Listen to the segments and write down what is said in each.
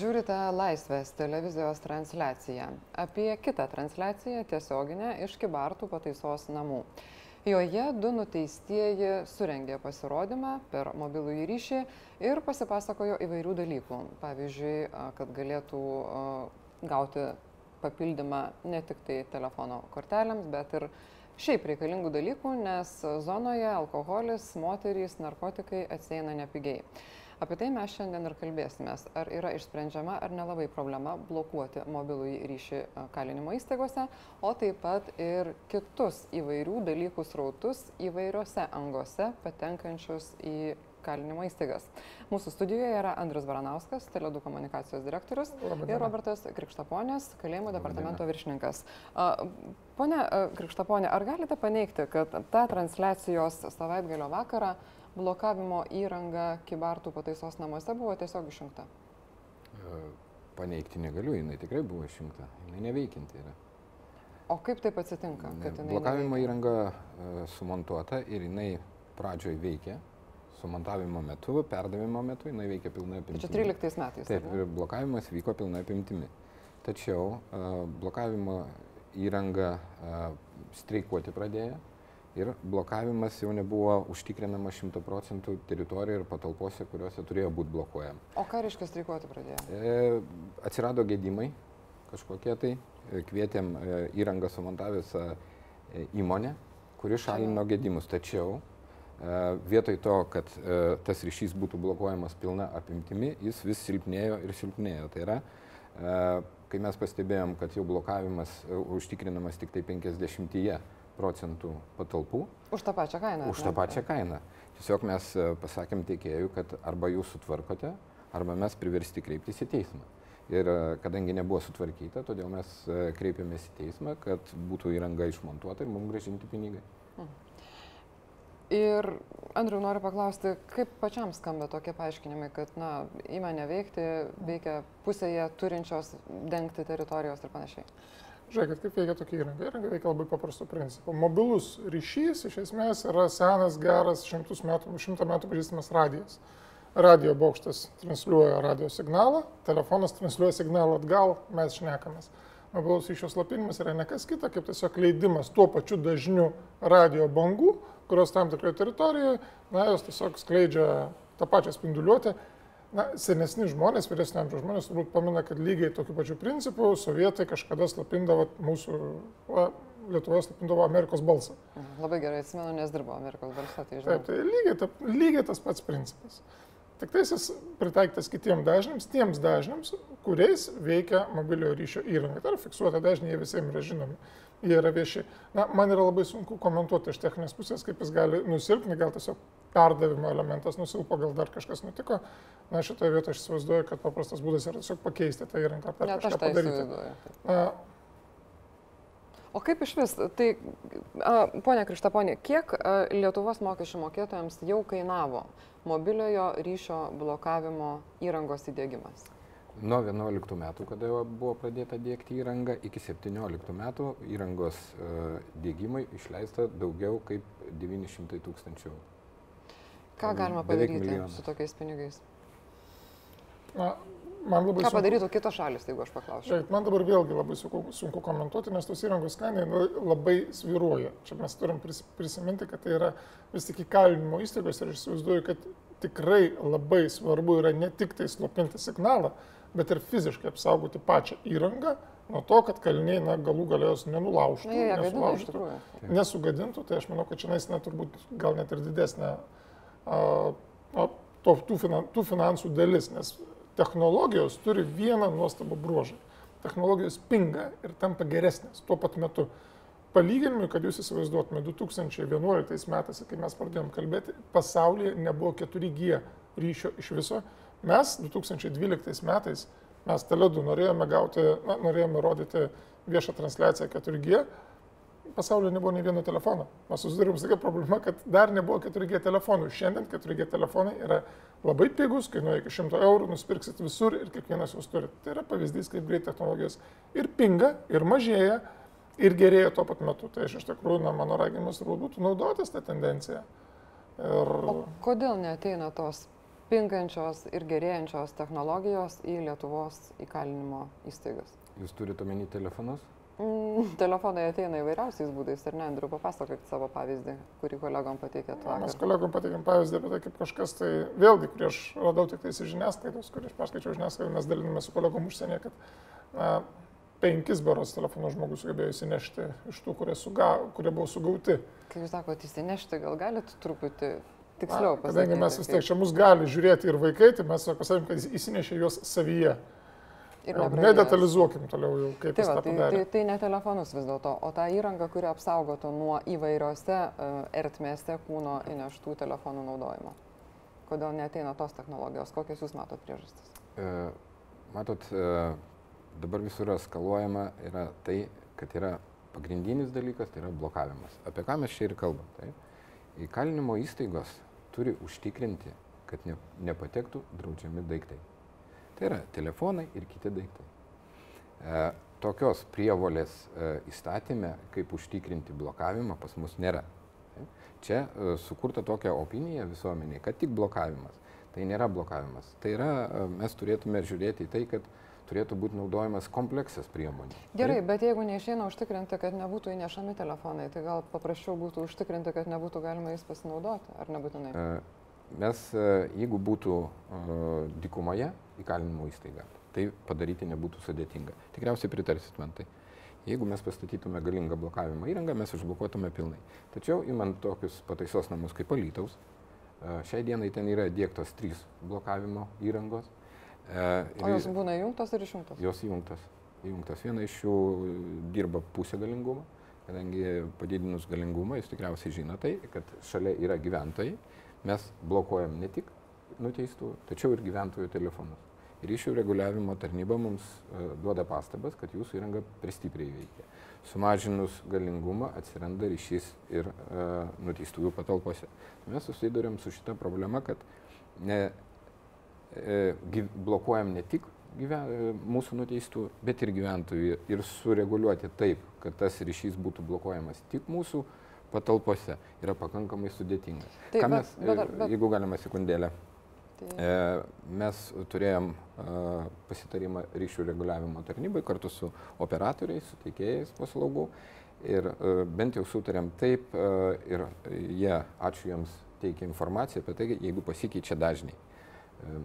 Žiūrite Laisvės televizijos transliaciją apie kitą transliaciją tiesioginę iš Kibartų pataisos namų. Joje du nuteistieji surengė pasirodymą per mobilųjį ryšį ir pasipasakojo įvairių dalykų. Pavyzdžiui, kad galėtų gauti papildymą ne tik tai telefono kortelėms, bet ir šiaip reikalingų dalykų, nes zonoje alkoholis, moterys, narkotikai atsieina nepigiai. Apie tai mes šiandien ir kalbėsimės. Ar yra išsprendžiama ar nelabai problema blokuoti mobilųjį ryšį kalinimo įstaigose, o taip pat ir kitus įvairių dalykų srautus įvairiose angose patenkančius į kalinimo įstaigas. Mūsų studijoje yra Andrius Baranauskas, Teledų komunikacijos direktorius Labadiena. ir Robertas Krikštaponės, kalėjimo departamento viršininkas. Pone Krikštaponė, ar galite paneigti, kad ta transliacijos savaitgalio vakarą blokavimo įranga Kibartų pataisos namuose buvo tiesiog išjungta? Paneigti negaliu, jinai tikrai buvo išjungta, jinai neveikinti yra. O kaip taip atsitinka? Blokavimo neveikia? įranga sumontuota ir jinai pradžioj veikia, sumontavimo metu, perdavimo metu jinai veikia pilnai apimtimi. Tai čia 13 metais. Taip, ir blokavimas vyko pilnai apimtimi. Tačiau blokavimo įranga streikuoti pradėjo ir blokavimas jau nebuvo užtikrinamas 100 procentų teritorijoje ir patalpose, kuriuose turėjo būti blokuojama. O ką reiškia streikuoti pradėjo? E, atsirado gedimai kažkokie tai, kvietėm e, įrangą sumontavęs e, įmonę, kuri šalino gedimus. Tačiau E, vietoj to, kad e, tas ryšys būtų blokuojamas pilna apimtimi, jis vis silpnėjo ir silpnėjo. Tai yra, e, kai mes pastebėjom, kad jau blokavimas užtikrinamas tik tai 50 procentų patalpų. Už tą pačią kainą. Už tą pačią kainą. Tiesiog mes pasakėm teikėjui, kad arba jūs sutvarkote, arba mes priversti kreiptis į teismą. Ir kadangi nebuvo sutvarkyta, todėl mes kreipėmės į teismą, kad būtų įranga išmontuota ir mums gražinti pinigai. Hmm. Ir Andriu noriu paklausti, kaip pačiam skamba tokie paaiškinimai, kad na, įmonė veikti veikia pusėje turinčios dengti teritorijos ir panašiai. Žiūrėkit, kaip veikia tokia įranga. Įranga veikia labai paprastu principu. Mobilus ryšys iš esmės yra senas, geras, šimtus metų, šimtą metų pažįstamas radijas. Radio bokštas transliuoja radio signalą, telefonas transliuoja signalą atgal, mes šnekamės. Mobilus ryšio slapinimas yra nekas kita, kaip tiesiog leidimas tuo pačiu dažniu radio bangų kurios tam tikroje teritorijoje, na, jos tiesiog skleidžia tą pačią spinduliuotę. Na, senesni žmonės, vyresnio amžiaus žmonės turbūt pamina, kad lygiai tokiu pačiu principu sovietai kažkada slapindavo mūsų, va, Lietuvoje slapindavo Amerikos balsą. Mhm, labai gerai atsimenu, nes dirbo Amerikos balsą, tai žinau. Taip, tai lygiai, ta, lygiai tas pats principas. Tik tai jis pritaiktas kitiems dažniams, tiems dažniams, kuriais veikia mobiliojo ryšio įranga. Tai yra fiksuota dažniai, jie visiems yra žinomi jie yra vieši. Na, man yra labai sunku komentuoti iš techninės pusės, kaip jis gali nusilpni, gal tiesiog perdavimo elementas nusilpo, gal dar kažkas nutiko. Na, šitoje vietoje aš įsivaizduoju, kad paprastas būdas yra tiesiog pakeisti tą įranką, per kažką tai padaryti. Na, O kaip iš vis, tai, a, ponia Krištaponė, kiek a, Lietuvos mokesčių mokėtojams jau kainavo mobiliojo ryšio blokavimo įrangos įdėgymas? Nuo 11 metų, kada buvo pradėta dėkti įrangą, iki 17 metų įrangos uh, dėgymai išleista daugiau kaip 900 tūkstančių. Ką galima padaryti su tokiais pinigais? Na, man labai Ką sunku... padarytų kitos šalis, jeigu aš paklausiu? Žiūrėk, man dabar vėlgi labai sunku, sunku komentuoti, nes tos įrangos kainai nu, labai sviruoja. Čia mes turim prisiminti, kad tai yra vis tik įkalinimo įstaigos ir aš įsivaizduoju, kad tikrai labai svarbu yra ne tik tai slopinti signalą, bet ir fiziškai apsaugoti pačią įrangą nuo to, kad kaliniai na, galų galėjos nenulaužtų, Na, nesulaužtų, nesugadintų, tai aš manau, kad čia na, turbūt gal net ir didesnė a, a, to, tų, finan, tų finansų dalis, nes technologijos turi vieną nuostabą bruožą. Technologijos pinga ir tampa geresnės tuo pat metu. Palyginimui, kad jūs įsivaizduotume, 2011 metais, kai mes pradėjom kalbėti, pasaulyje nebuvo 4G ryšio iš viso Mes 2012 metais, mes Teledu norėjome gauti, na, norėjome rodyti viešą transliaciją 4G, pasaulyje nebuvo nei vieno telefono. Mes susidurėm su tokia problema, kad dar nebuvo 4G telefonų. Šiandien 4G telefonai yra labai pigus, kainuoja iki 100 eurų, nusipirksit visur ir kiekvienas jūs turi. Tai yra pavyzdys, kaip greit technologijos ir pinga, ir mažėja, ir gerėja tuo pat metu. Tai aš iš tikrųjų, na, mano raginimas būtų naudotis tą tendenciją. Ir... O kodėl neteina tos pinkančios ir gerėjančios technologijos į Lietuvos įkalinimo įstaigas. Jūs turite omeny telefonus? Mm, telefonai ateina įvairiausiais būdais, ar ne, Andriu, papasakok savo pavyzdį, kurį kolegom pateikėt. Na, mes kolegom pateikėm pavyzdį apie tai, kaip kažkas tai, vėlgi, kurį aš radau tik tais iš žiniasklaidos, kurį aš perskaičiau žiniasklaidą, mes daliname su kolegom užsienyje, kad na, penkis beros telefonų žmogus sugebėjo įsinešti iš tų, kurie, suga, kurie buvo sugauti. Kai jūs sakote įsinešti, gal galite truputį tiksliau pasakyti? Kadangi mes vis tiek čia mus gali žiūrėti ir vaikai, tai mes pasakėm, kad jis įsinešė juos savyje. Nedetalizuokim toliau jau, kaip tai, va, tai, tai, tai ne telefonus vis dėlto, o tą įrangą, kuri apsaugotų nuo įvairiose uh, ertmėse kūno įneštų telefonų naudojimo. Kodėl neteina tos technologijos, kokias jūs matot priežastis? E, matot, e, dabar visur eskaluojama yra tai, kad yra pagrindinis dalykas, tai yra blokavimas. Apie ką mes čia ir kalbam. Tai? Įkalinimo įstaigos turi užtikrinti, kad ne, nepatektų draudžiami daiktai. Tai yra telefonai ir kiti daiktai. E, tokios prievolės e, įstatymė, kaip užtikrinti blokavimą, pas mus nėra. Čia e, sukurta tokia opinija visuomeniai, kad tik blokavimas. Tai nėra blokavimas. Tai yra, e, mes turėtume žiūrėti į tai, kad turėtų būti naudojamas kompleksas priemonių. Gerai, Taip? bet jeigu neišeina užtikrinti, kad nebūtų įnešami telefonai, tai gal paprasčiau būtų užtikrinti, kad nebūtų galima jais pasinaudoti, ar nebūtinai? E, mes, e, jeigu būtų uh, dikumoje įkalinimo įstaiga, tai padaryti nebūtų sudėtinga. Tikriausiai pritarsit man tai. Jeigu mes pastatytume galingą blokavimo įrangą, mes užblokuotume pilnai. Tačiau, imant tokius pataisos namus kaip Alytaus, uh, šiai dienai ten yra dėktos trys blokavimo įrangos. O jos būna įjungtos ir išjungtos? Jos įjungtos. įjungtos. Viena iš jų dirba pusę galingumo, kadangi padidinus galingumą, jūs tikriausiai žinote, kad šalia yra gyventojai mes blokuojam ne tik nuteistų, tačiau ir gyventojų telefonus. Ryšių reguliavimo tarnyba mums uh, duoda pastabas, kad jūsų įranga per stipriai veikia. Sumažinus galingumą atsiranda ryšys ir uh, nuteistųjų patalpose. Mes susidurėm su šita problema, kad ne, e, blokuojam ne tik gyven, e, mūsų nuteistų, bet ir gyventojų ir sureguliuoti taip, kad tas ryšys būtų blokuojamas tik mūsų patalpose yra pakankamai sudėtinga. Taip, Ką mes, bet, bet, bet... jeigu galima sekundėlę, tai... e, mes turėjom e, pasitarimą ryšių reguliavimo tarnybai kartu su operatoriais, su teikėjais paslaugų ir e, bent jau sutarėm taip e, ir jie, ačiū jiems, teikia informaciją apie tai, jeigu pasikeičia dažniai.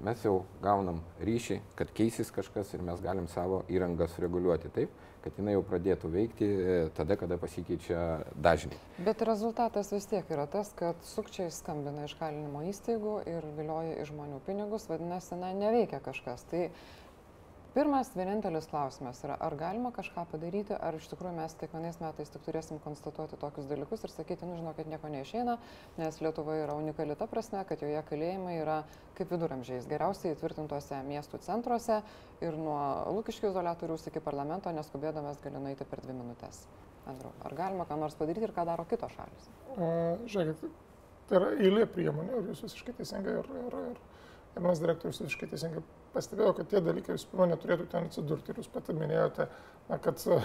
Mes jau gaunam ryšį, kad keisis kažkas ir mes galim savo įrangą sureguliuoti taip, kad jinai jau pradėtų veikti e, tada, kada pasikeičia dažniai. Bet rezultatas vis tiek yra tas, kad sukčiai skambina iš kalinimo įstaigų ir vilioja iš žmonių pinigus, vadinasi, na, neveikia kažkas. Tai Pirmas, vienintelis klausimas yra, ar galima kažką padaryti, ar iš tikrųjų mes kiekvienais metais tik turėsim konstatuoti tokius dalykus ir sakyti, nu žinokit, nieko neišeina, nes Lietuva yra unikali ta prasme, kad joje kalėjimai yra kaip viduramžiais, geriausiai įtvirtintose miestų centruose ir nuo lūkiškių izolatoriaus iki parlamento neskubėdamas gali nueiti per dvi minutės. Andriu, ar galima ką nors padaryti ir ką daro kitos šalis? Žiūrėkit, tai yra eilė priemonių ir jūs visiškai teisingai ir, ir, ir Gerbiamas direktorius visiškai teisingai pastebėjo, kad tie dalykai visų pirma neturėtų ten atsidurti. Ir jūs pati minėjote, na, kad e,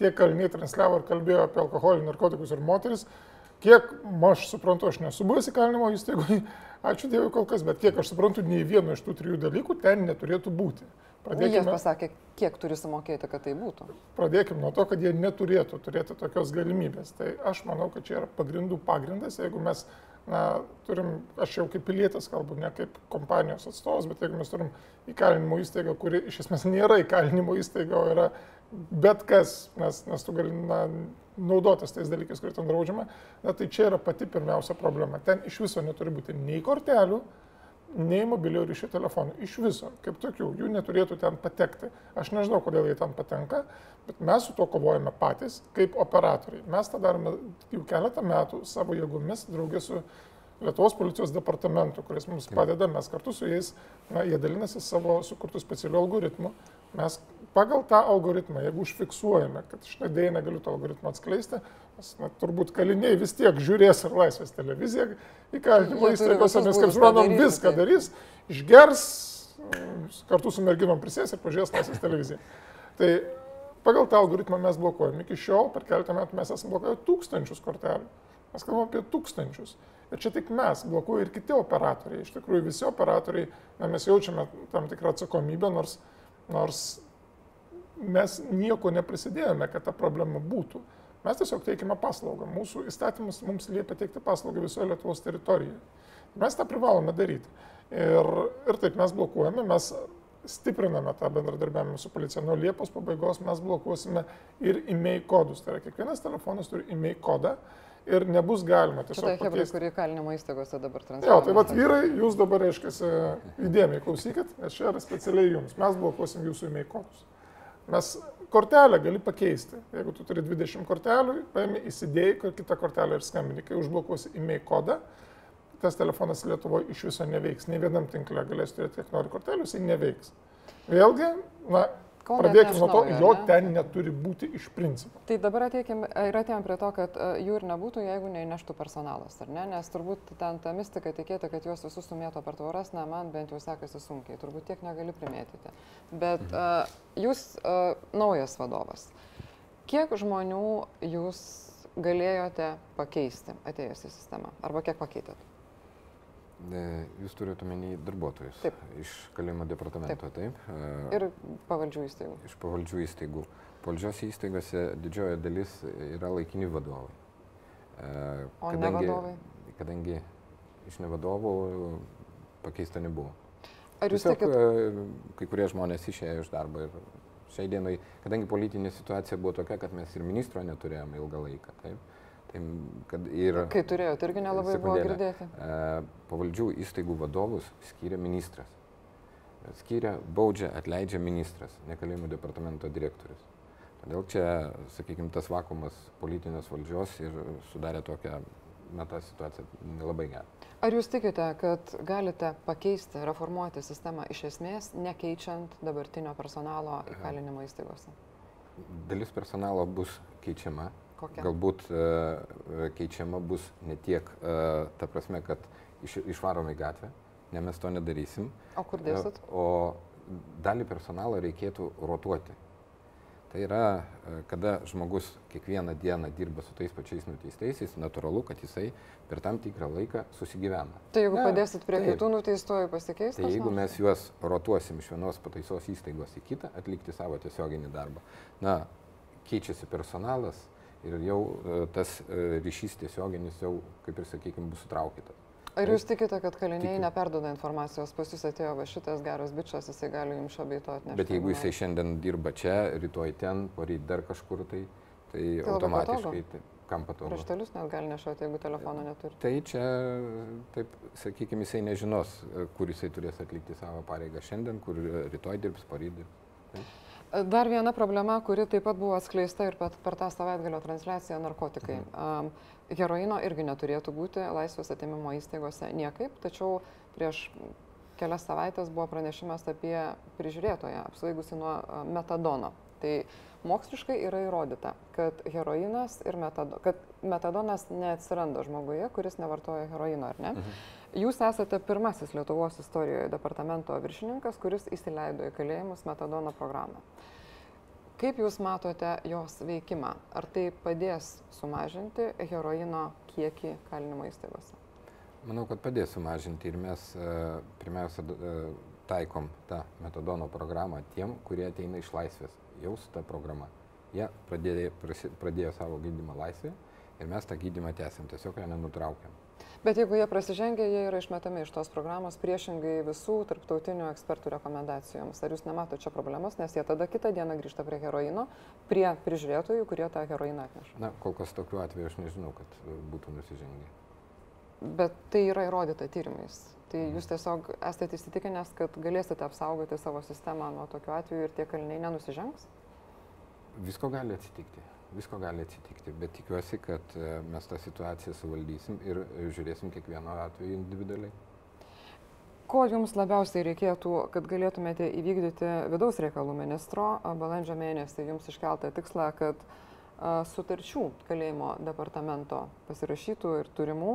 tie kaliniai transliavo ir kalbėjo apie alkoholį, narkotikus ir moteris. Kiek aš suprantu, aš nesu buvęs įkalinimo įstaigoje, ačiū Dievui kol kas, bet kiek aš suprantu, nei vieno iš tų trijų dalykų ten neturėtų būti. Pradėkime, jie pasakė, kiek turi sumokėti, kad tai būtų. Pradėkime nuo to, kad jie neturėtų turėti tokios galimybės. Tai aš manau, kad čia yra pagrindų pagrindas, jeigu mes na, turim, aš jau kaip pilietis kalbu, ne kaip kompanijos atstovas, bet jeigu mes turim įkalinimo įstaigą, kuri iš esmės nėra įkalinimo įstaiga, o yra bet kas, nes, nes tu gali na, naudotis tais dalykais, kurie ten draudžiama, na, tai čia yra pati pirmiausia problema. Ten iš viso neturi būti nei kortelių, nei mobilio ryšio telefonų. Iš viso, kaip tokių, jų neturėtų ten patekti. Aš nežinau, kodėl jie ten patenka, bet mes su to kovojame patys kaip operatoriai. Mes tą darome jau keletą metų savo jėgomis, draugė su Lietuvos policijos departamentu, kuris mums padeda, mes kartu su jais, na, jie dalinasi savo sukurtų specialių algoritmų. Mes pagal tą algoritmą, jeigu užfiksuojame, kad štai dėja negaliu to algoritmo atskleisti, nes na, turbūt kaliniai vis tiek žiūrės ir laisvės televiziją įkalinimo įstaigose, nes kaip suprantam, viską darys, išgers, kartu su merginom prisės ir pažiūrės laisvės televiziją. Tai Pagal tą algoritmą mes blokuojam. Iki šiol per keletą metų mes esame blokavę tūkstančius kortelių. Mes kalbame apie tūkstančius. Bet čia tik mes, blokuoja ir kiti operatoriai. Iš tikrųjų, visi operatoriai, na, mes jaučiame tam tikrą atsakomybę, nors, nors mes nieko neprisidėjome, kad ta problema būtų. Mes tiesiog teikime paslaugą. Mūsų įstatymas mums liepia teikti paslaugą visoje Lietuvos teritorijoje. Mes tą privalome daryti. Ir, ir taip mes blokuojame, mes stipriname tą bendradarbiavimą su policija. Nuo Liepos pabaigos mes blokuosime ir e-mail kodus. Tai yra, kiekvienas telefonas turi e-mail kodą ir nebus galima tiesiog... Tai hebrai, kurie kalinimo įstaigose dabar transliuoja. Jo, tai vad vyrai, jūs dabar, reiškia, įdėmiai klausykit, nes čia yra specialiai jums. Mes blokuosim jūsų e-mail kodus. Mes kortelę gali pakeisti. Jeigu tu turi 20 kortelių, paimi įsidėjai kitą kortelę ir skambini. Kai užblokuosi e-mail kodą, tas telefonas Lietuvoje iš viso neveiks. Ne vienam tinkle galės turėti kiek nori kortelių, jisai neveiks. Vėlgi, na, Kol Pradėkime nuo to, jo ne? ten neturi būti iš principo. Tai dabar ateikim, ir atėjom prie to, kad uh, jų ir nebūtų, jeigu neįneštų personalas, ar ne? Nes turbūt ten ta mistika tikėti, kad juos visus sumėto per tvoras, na, man bent jau sekasi sunkiai, turbūt tiek negali primėtyti. Bet uh, jūs uh, naujas vadovas. Kiek žmonių jūs galėjote pakeisti atėjus į sistemą? Arba kiek pakeitėt? Jūs turite omeny darbuotojus taip. iš kalėjimo departamento, taip. taip? Ir pavaldžių įstaigų. Iš pavaldžių įstaigų. Pavaldžios įstaigose didžioji dalis yra laikini vadovai. O kadangi, ne vadovai? Kadangi iš nevadovų pakeista nebuvo. Ar jūs Tiesiog, tikit? Kai kurie žmonės išėjo iš darbo ir šiai dienai, kadangi politinė situacija buvo tokia, kad mes ir ministro neturėjome ilgą laiką. Taip, Tai, ir, Kai turėjote, irgi nelabai buvo girdėti. E, pavaldžių įstaigų vadovus skiria ministras. Skiria, baudžia, atleidžia ministras, nekalėjimų departamento direktorius. Todėl čia, sakykime, tas vakumas politinės valdžios ir sudarė tokią, na, tą situaciją nelabai gerą. Ar jūs tikite, kad galite pakeisti, reformuoti sistemą iš esmės, nekeičiant dabartinio personalo įkalinimo įstaigose? Dalis personalo bus keičiama, Kokia? Galbūt e, e, keičiama bus ne tiek e, ta prasme, kad iš, išvarom į gatvę, ne mes to nedarysim. O kur dėsit? O dalį personalo reikėtų rotuoti. Tai yra, kada žmogus kiekvieną dieną dirba su tais pačiais nuteistaisiais, natūralu, kad jisai per tam tikrą laiką susigyvena. Tai jeigu ne, padėsit prie taip. kitų nuteistojų pasikeis? Tai jeigu mes juos rotuosim iš vienos pataisos įstaigos į kitą, atlikti savo tiesioginį darbą, na, keičiasi personalas, ir jau e, tas e, ryšys tiesioginis jau, kaip ir sakykime, bus sutraukytas. Ar jūs tikite, kad kaliniai Tikiu. neperdoda informacijos, pas jūs atėjo va šitas geras bičias, jisai gali jums šabeito atnešti? Bet jeigu jisai šiandien dirba čia, rytoj ten, poryt dar kažkur, tai, tai, tai automatiškai, tai, kam patogu? Raštelius net gali nešoti, jeigu telefono neturi. Tai čia, taip, sakykime, jisai nežinos, kur jisai turės atlikti savo pareigą šiandien, kur rytoj dirbs, poryt dirbs. Taip. Dar viena problema, kuri taip pat buvo atskleista ir per, tą savaitgalio transliaciją - narkotikai. Mhm. Heroino irgi neturėtų būti laisvės atimimo įstaigose niekaip, tačiau prieš kelias savaitės buvo pranešimas apie prižiūrėtoją apsvaigusi nuo metadono. Tai moksliškai yra įrodyta, kad heroinas ir metado, kad metadonas neatsiranda žmoguje, kuris nevartoja heroino, ar ne? Mhm. Jūs esate pirmasis Lietuvos istorijoje departamento viršininkas, kuris įsileido į kalėjimus metadono programą. Kaip Jūs matote jos veikimą? Ar tai padės sumažinti heroino kiekį kalinimo įstaigose? Manau, kad padės sumažinti ir mes e, pirmiausia e, taikom tą metadono programą tiem, kurie ateina iš laisvės. Jau su ta programa. Jie pradėjo, pradėjo savo gydymą laisvėje ir mes tą gydymą tęsiam, tiesiog jo nenutraukiam. Bet jeigu jie prasižengia, jie yra išmetami iš tos programos priešingai visų tarptautinių ekspertų rekomendacijoms. Ar jūs nematote čia problemos, nes jie tada kitą dieną grįžta prie heroino, prie prižiūrėtojų, kurie tą heroiną atneša? Na, kol kas tokiu atveju aš nežinau, kad būtų nusižengę. Bet tai yra įrodyta tyrimais. Tai jūs tiesiog esate įsitikinęs, kad galėsite apsaugoti savo sistemą nuo tokių atvejų ir tie kaliniai nenusižengs? Visko gali atsitikti visko gali atsitikti, bet tikiuosi, kad e, mes tą situaciją suvaldysim ir žiūrėsim kiekvieno atveju individualiai. Ko jums labiausiai reikėtų, kad galėtumėte įvykdyti vidaus reikalų ministro balandžio mėnesį jums iškeltą tikslą, kad sutarčių kalėjimo departamento pasirašytų ir turimų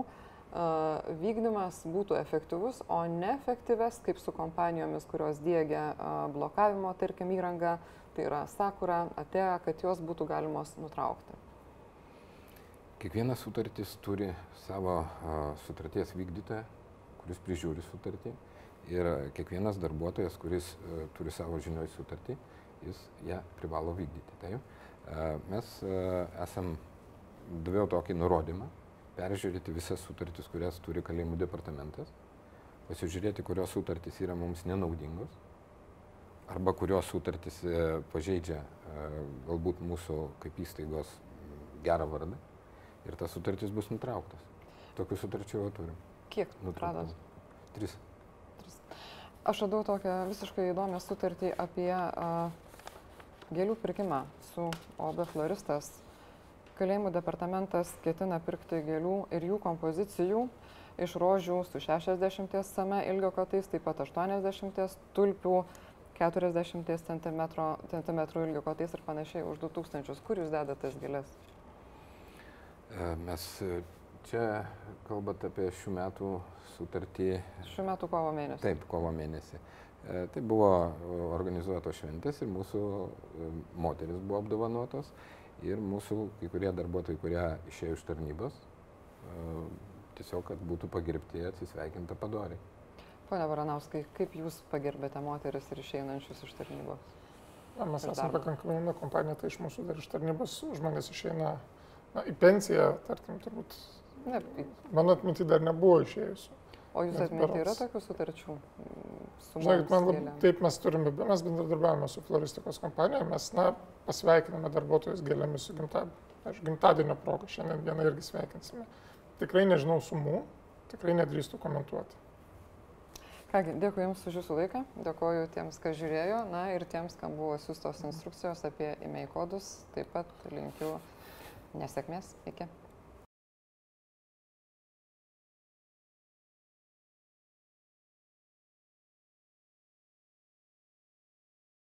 vykdymas būtų efektyvus, o neefektyves, kaip su kompanijomis, kurios dėgia blokavimo, tarkim, įrangą, tai yra Sakura, Atėjo, kad jos būtų galimos nutraukti. Kiekviena sutartis turi savo sutarties vykdytoją, kuris prižiūri sutartį. Ir kiekvienas darbuotojas, kuris turi savo žinioj sutartį, jis ją privalo vykdyti. Taip, mes esam, daviau tokį nurodymą, peržiūrėti visas sutartis, kurias turi kalėjimų departamentas, pasižiūrėti, kurios sutartys yra mums nenaudingos, arba kurios sutartys e, pažeidžia e, galbūt mūsų kaip įstaigos gerą vardą ir tas sutartis bus nutrauktas. Tokių sutarčių jau turim. Kiek nutrauktas? Tris. Tris. Aš radau tokią visiškai įdomią sutartį apie uh, gėlių pirkimą su OB floristas. Kalėjimų departamentas ketina pirkti gėlių ir jų kompozicijų iš rožių su 60 cm ilgio kotais, taip pat 80 tulpių 40 cm, cm ilgio kotais ir panašiai už 2000. Kur jūs dedate tas gėlės? E, mes e, čia kalbate apie šių metų sutartį. Šių metų kovo mėnesį. Taip, kovo mėnesį. E, tai buvo organizuotos šventės ir mūsų moteris buvo apdovanotos ir mūsų kai kurie darbuotojai, kurie išėjo iš tarnybos, tiesiog, kad būtų pagerbti atsisveikinta padoriai. Pone Varanauskai, kaip Jūs pagerbėte moteris ir išeinančius iš tarnybos? Na, mes esame pakankamai jauna kompanija, tai iš mūsų dar iš tarnybos žmonės išeina na, į pensiją, tarkim, turbūt. Ne. Mano atminti dar nebuvo išėjusių. O jūs atminti yra tokių sutarčių? Žinokit, man lab, taip mes turime, mes bendradarbiavame su floristikos kompanija, mes, na, pasveikiname darbuotojus gėlėmis su gimtadienio, gimtadienio proga, šiandien dieną irgi sveikinsime. Tikrai nežinau sumų, tikrai nedrįstu komentuoti. Kągi, dėkui Jums už Jūsų laiką, dėkoju tiems, kas žiūrėjo, na ir tiems, kam buvo siūstos instrukcijos apie e-mail kodus, taip pat linkiu nesėkmės, iki.